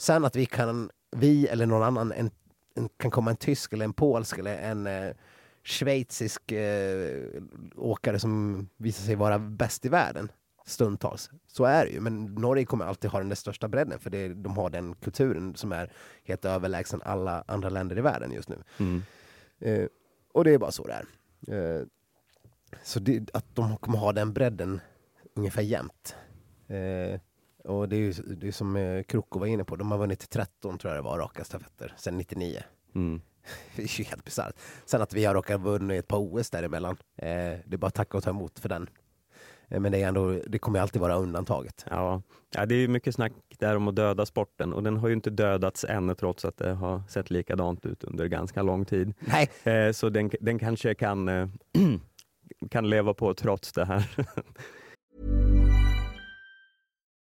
Sen att vi kan, vi eller någon annan, en, en, kan komma en tysk eller en polsk eller en eh, schweizisk eh, åkare som visar sig vara bäst i världen stundtals. Så är det ju, men Norge kommer alltid ha den största bredden för det, de har den kulturen som är helt överlägsen alla andra länder i världen just nu. Mm. Eh, och det är bara så det är. Eh, så det, att de kommer ha den bredden ungefär jämt. Eh, och det är ju det är som eh, Kroko var inne på, de har vunnit 13 tror jag det var, raka stafetter sedan 99. Mm. Det är ju helt bisarrt. Sen att vi har råkat vunnit ett par OS däremellan, eh, det är bara att tacka och ta emot för den. Eh, men det, är ändå, det kommer alltid vara undantaget. Ja. ja, det är ju mycket snack där om att döda sporten och den har ju inte dödats än trots att det har sett likadant ut under ganska lång tid. Nej. Eh, så den, den kanske kan, eh, kan leva på trots det här.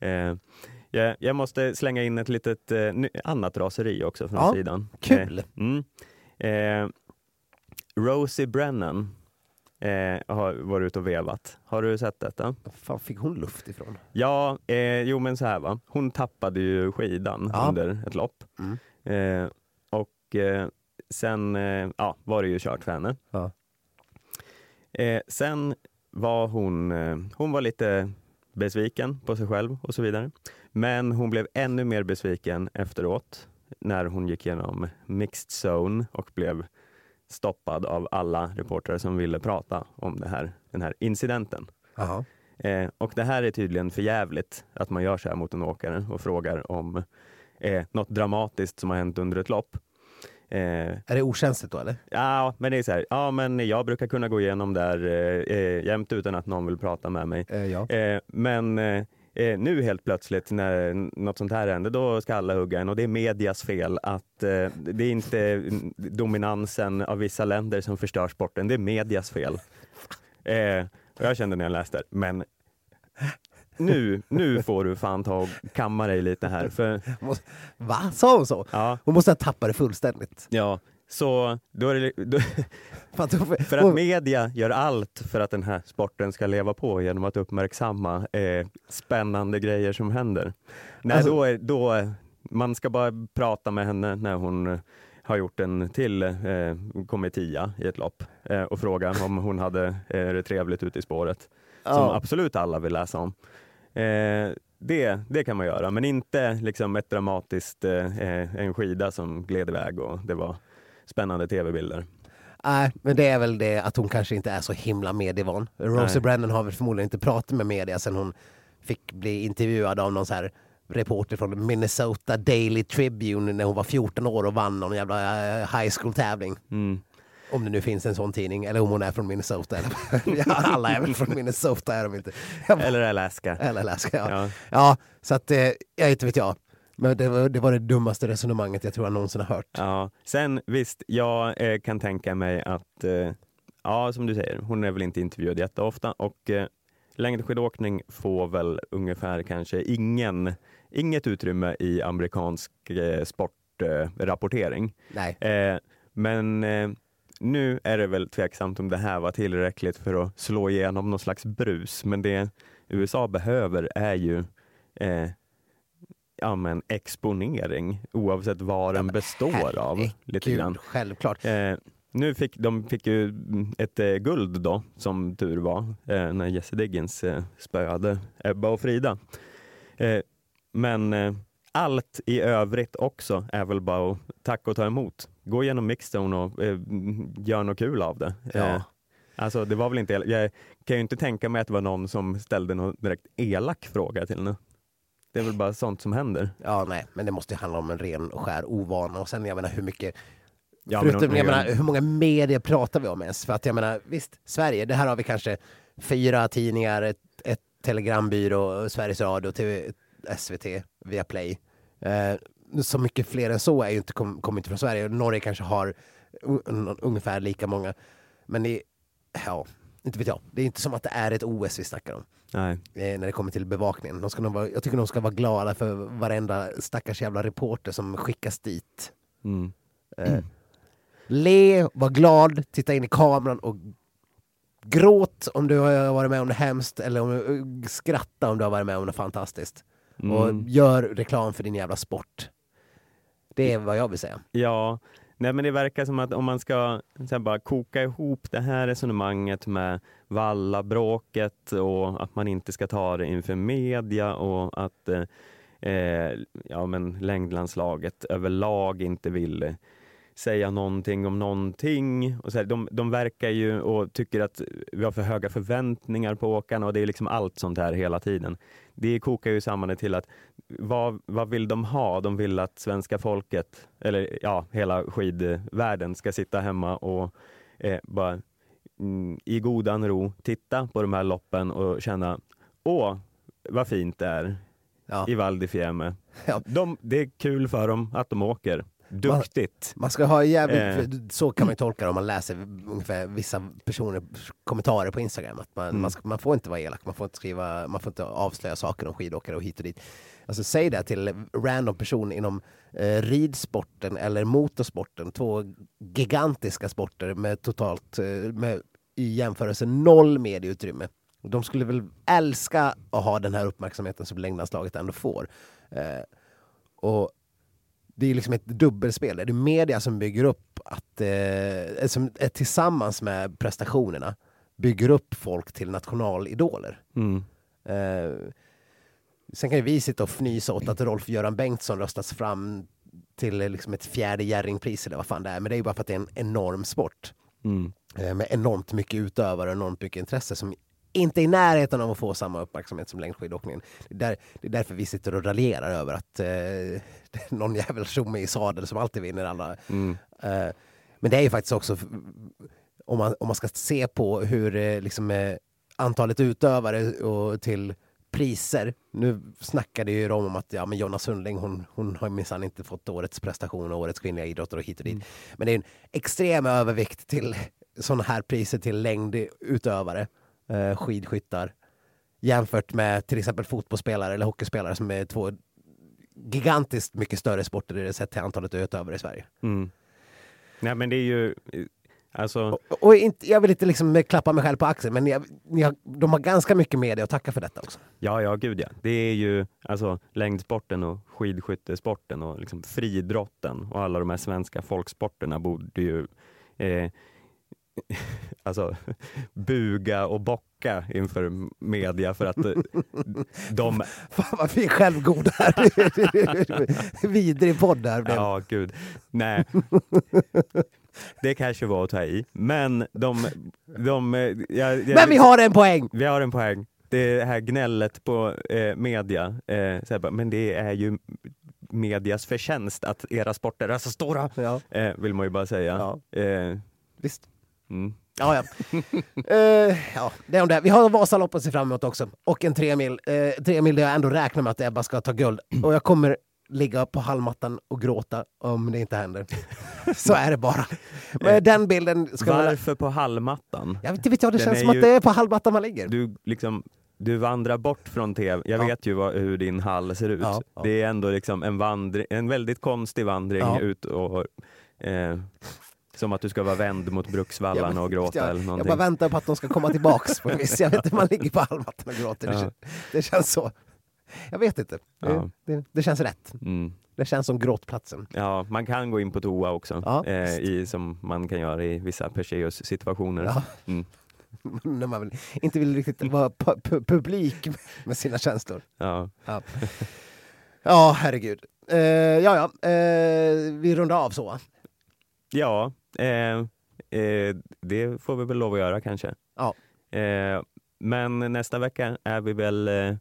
Eh, jag, jag måste slänga in ett litet eh, annat raseri också från Ja, sidan. kul. Eh, mm. Rosie Brennan eh, har varit ute och vevat. Har du sett detta? fan fick hon luft ifrån? Ja, eh, jo men så här va. Hon tappade ju skidan Ja. under ett lopp. Mm. Eh, och eh, sen ja, var det ju kört för henne. Ja. Sen var hon, hon var lite besviken på sig själv och så vidare. Men hon blev ännu mer besviken efteråt när hon gick igenom mixed zone och blev stoppad av alla reportrar som ville prata om det här, den här incidenten. Jaha. Eh, och det här är tydligen för jävligt att man gör så här mot en åkare och frågar om eh, något dramatiskt som har hänt under ett lopp. Eh, Är det okänsligt då eller? Ja, men det är så här, ja men jag brukar kunna gå igenom där eh, eh, jämt utan att någon vill prata med mig. ja. Eh, men eh, eh, nu helt plötsligt när något sånt här händer, då ska alla hugga en och det är medias fel att eh, det är inte dominansen av vissa länder som förstör sporten, det är medias fel. Eh, och jag kände när jag läste det, men nu, nu får du fan ta och kamma dig lite här. För, Va? Sa hon så? Ja. Hon måste ha tappat det fullständigt. Ja, så då är det, då, för att media gör allt för att den här sporten ska leva på genom att uppmärksamma eh, spännande grejer som händer. Nej, Alltså- då, är, då, man ska bara prata med henne när hon har gjort en till eh, kommit tia i ett lopp eh, och fråga om hon hade eh, det trevligt ute i spåret. Som Ja. absolut alla vill läsa om. Eh, det, det kan man göra, men inte liksom ett dramatiskt, eh, eh, en skida som gled iväg och det var spännande tv-bilder. Nej, men det är väl det att hon kanske inte är så himla medievan. Rosie Nej. Brennan har väl förmodligen inte pratat med media sen hon fick bli intervjuad av någon så här reporter från Minnesota Daily Tribune när hon var 14 år och vann någon jävla eh, high school tävling. Mm. Om det nu finns en sån tidning, eller om hon är från Minnesota. Eller, alla är väl från Minnesota, är de inte? Eller Alaska. Eller Alaska, ja. Ja. Ja, så att, eh, jag inte vet jag. Men det var, det var det dummaste resonemanget jag tror jag någonsin har hört. Ja. Sen visst, jag eh, kan tänka mig att, eh, ja som du säger, hon är väl inte intervjuad jätteofta och eh, längdskidåkning får väl ungefär kanske ingen, inget utrymme i amerikansk eh, sportrapportering. Nej. Eh, men eh, nu är det väl tveksamt om det här var tillräckligt för att slå igenom någon slags brus. Men det USA behöver är ju eh, ja, men exponering oavsett vad den består av. Lite grann. självklart. Eh, nu fick de fick ju ett eh, guld då, som tur var, eh, när Jesse Diggins eh, spöade Ebba och Frida. Eh, men eh, allt i övrigt också är väl bara att tacka och ta emot. Gå igenom mixzone och eh, gör något kul av det. Ja. Eh, alltså det var väl inte, jag kan ju inte tänka mig att det var någon som ställde någon direkt elak fråga till henne. Det är väl bara sånt som händer. Ja, nej, men det måste ju handla om en ren och skär ovana. Och sen, jag menar, hur mycket... Ja, men förutom, de- jag menar, hur många medier pratar vi om ens? För att jag menar, visst, Sverige, det här har vi kanske fyra tidningar, ett, ett telegrambyrå, Sveriges Radio, TV, SVT, Viaplay. Eh, så mycket fler än så är ju inte, kom, kommer inte från Sverige. Norge kanske har un, ungefär lika många. Men det, ja, inte vet jag. Det är inte som att det är ett OS vi snackar om. Nej. eh, när det kommer till bevakningen. De ska nog vara, jag tycker de ska vara glada för varenda stackars jävla reporter som skickas dit. Mm. Eh, le, var glad, titta in i kameran och gråt om du har varit med om något hemskt eller om, eh, skratta om du har varit med om något fantastiskt. Mm. Och gör reklam för din jävla sport. Det är vad jag vill säga. Ja, nej men det verkar som att om man ska här, bara koka ihop det här resonemanget med vallabråket och att man inte ska ta det inför media och att eh, eh, ja, men längdlandslaget överlag inte vill eh, säga någonting om någonting. Och så här, de, de verkar ju och tycker att vi har för höga förväntningar på åkarna och det är liksom allt sånt här hela tiden. Det kokar ju samman det till att vad, vad vill de ha? De vill att svenska folket, eller ja, hela skidvärlden ska sitta hemma och eh, bara mm, i godan ro titta på de här loppen och känna åh, vad fint det är i Val di Fiemme. De, det är kul för dem att de åker. Duktigt. Man ska ha jävligt, Eh. så kan man ju tolka det om man läser ungefär vissa personer kommentarer på Instagram. Att man, Mm. man, ska, man får inte vara elak, man får inte skriva, man får inte avslöja saker om skidåkare och hit och dit. Alltså säg det till random person inom eh, ridsporten eller motorsporten, två gigantiska sporter med totalt, eh, med, i jämförelse noll medieutrymme. De skulle väl älska att ha den här uppmärksamheten som längdlandslaget ändå får. Eh, och det är liksom ett dubbelspel. Det är media som bygger upp att, eh, som är tillsammans med prestationerna bygger upp folk till nationalidoler. Mm. Eh, sen kan ju vi sitta och fnysa åt att Rolf-Göran Bengtsson röstas fram till eh, liksom ett fjärde Jerringpris eller vad fan det är. Men det är ju bara för att det är en enorm sport. Mm. Eh, med enormt mycket utövare och enormt mycket intresse som inte i närheten av att få samma uppmärksamhet som längdskidåkningen. Det är, där, det är därför vi sitter och raljerar över att eh, någon jävel tjomme i sadel som alltid vinner alla. Mm. Eh, men det är ju faktiskt också, om man, om man ska se på hur eh, liksom, eh, antalet utövare och till priser. Nu snackade ju de om att ja, men Jonna Sundling hon, hon har minsann inte fått årets prestation och årets kvinnliga idrottare och hit och dit. Men det är en extrem övervikt till sådana här priser till längdutövare, eh, skidskyttar jämfört med till exempel fotbollsspelare eller hockeyspelare som är två gigantiskt mycket större sporter sett till antalet utövare i Sverige. Mm. Nej men det är ju, alltså... Och, och inte, jag vill inte liksom klappa mig själv på axeln, men jag, jag, de har ganska mycket media att tacka för detta också. Ja, ja, gud ja. Det är ju alltså längdsporten och skidskyttesporten och liksom fridrotten och alla de här svenska folksporterna borde ju eh, alltså buga och bocka inför media för att eh, de... Fan vad vi är självgoda här. Vidrig podd här. Ja, gud. Nej. Det kanske var att ta i, men de... de jag, jag, men vi har en poäng! Vi har en poäng. Det här gnället på eh, media, eh, så bara, men det är ju medias förtjänst att era sporter är så stora, ja. eh, vill man ju bara säga. Ja. Eh, Visst. Mm. Ja, ja. uh, ja, det är om det. Vi har Vasaloppet att se fram emot också. Och en tre mil. Uh, tre mil där jag ändå räknar med att Ebba ska ta guld. Och jag kommer ligga på hallmattan och gråta om det inte händer. Så är det bara. Men den bilden ska Varför på hallmattan? Jag vet inte, jag, det Den känns som ju- att det är på hallmattan man ligger. Du, liksom, du vandrar bort från tv. Jag Ja. vet ju vad, hur din hall ser ut. Ja, ja. Det är ändå liksom en, vandring, en väldigt konstig vandring ut och eh, som att du ska vara vänd mot Bruksvallarna Jag- och gråta jag, eller jag någonting. bara väntar på att de ska komma tillbaks. På viss. Jag vet inte, man ligger på hallmattan och gråter. Det, Ja. kän- det känns så. Jag vet inte. Det, Ja. det, det känns rätt. Mm. Det känns som gråtplatsen. Ja, man kan gå in på toa också, Ja, eh, i, som man kan göra i vissa Perseus situationer. Ja. Mm. När man vill, inte vill riktigt vara pu- pu- publik med sina känslor. Ja. Ja, ja herregud. Eh, ja, ja. Eh, vi rundar av så. Ja, eh, eh, det får vi väl lov att göra kanske. Ja. Eh, men nästa vecka är vi väl eh,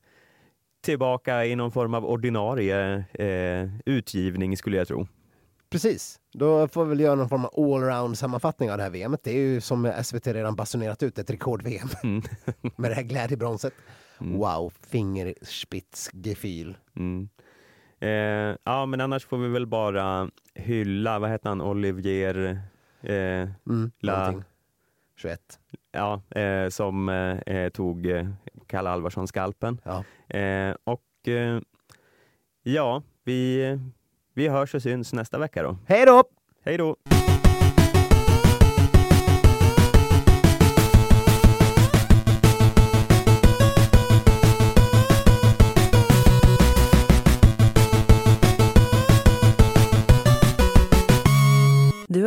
tillbaka i någon form av ordinarie eh, utgivning skulle jag tro. Precis. Då får vi väl göra någon form av allround sammanfattning av det här VMet. Det är ju som SVT redan basunerat ut ett rekord-VM Mm. med det här glädjebronset. Mm. Wow, fingerspitzgefühl. Mm. Eh, ja, men annars får vi väl bara hylla, vad heter han, Olivier eh, Mm, La, någonting. 21. ja, eh, som eh, tog eh, Kalle Alvarsson-skalpen. Ja. Eh, och eh, ja, vi, vi hörs och syns nästa vecka då. Hej då! Hej då!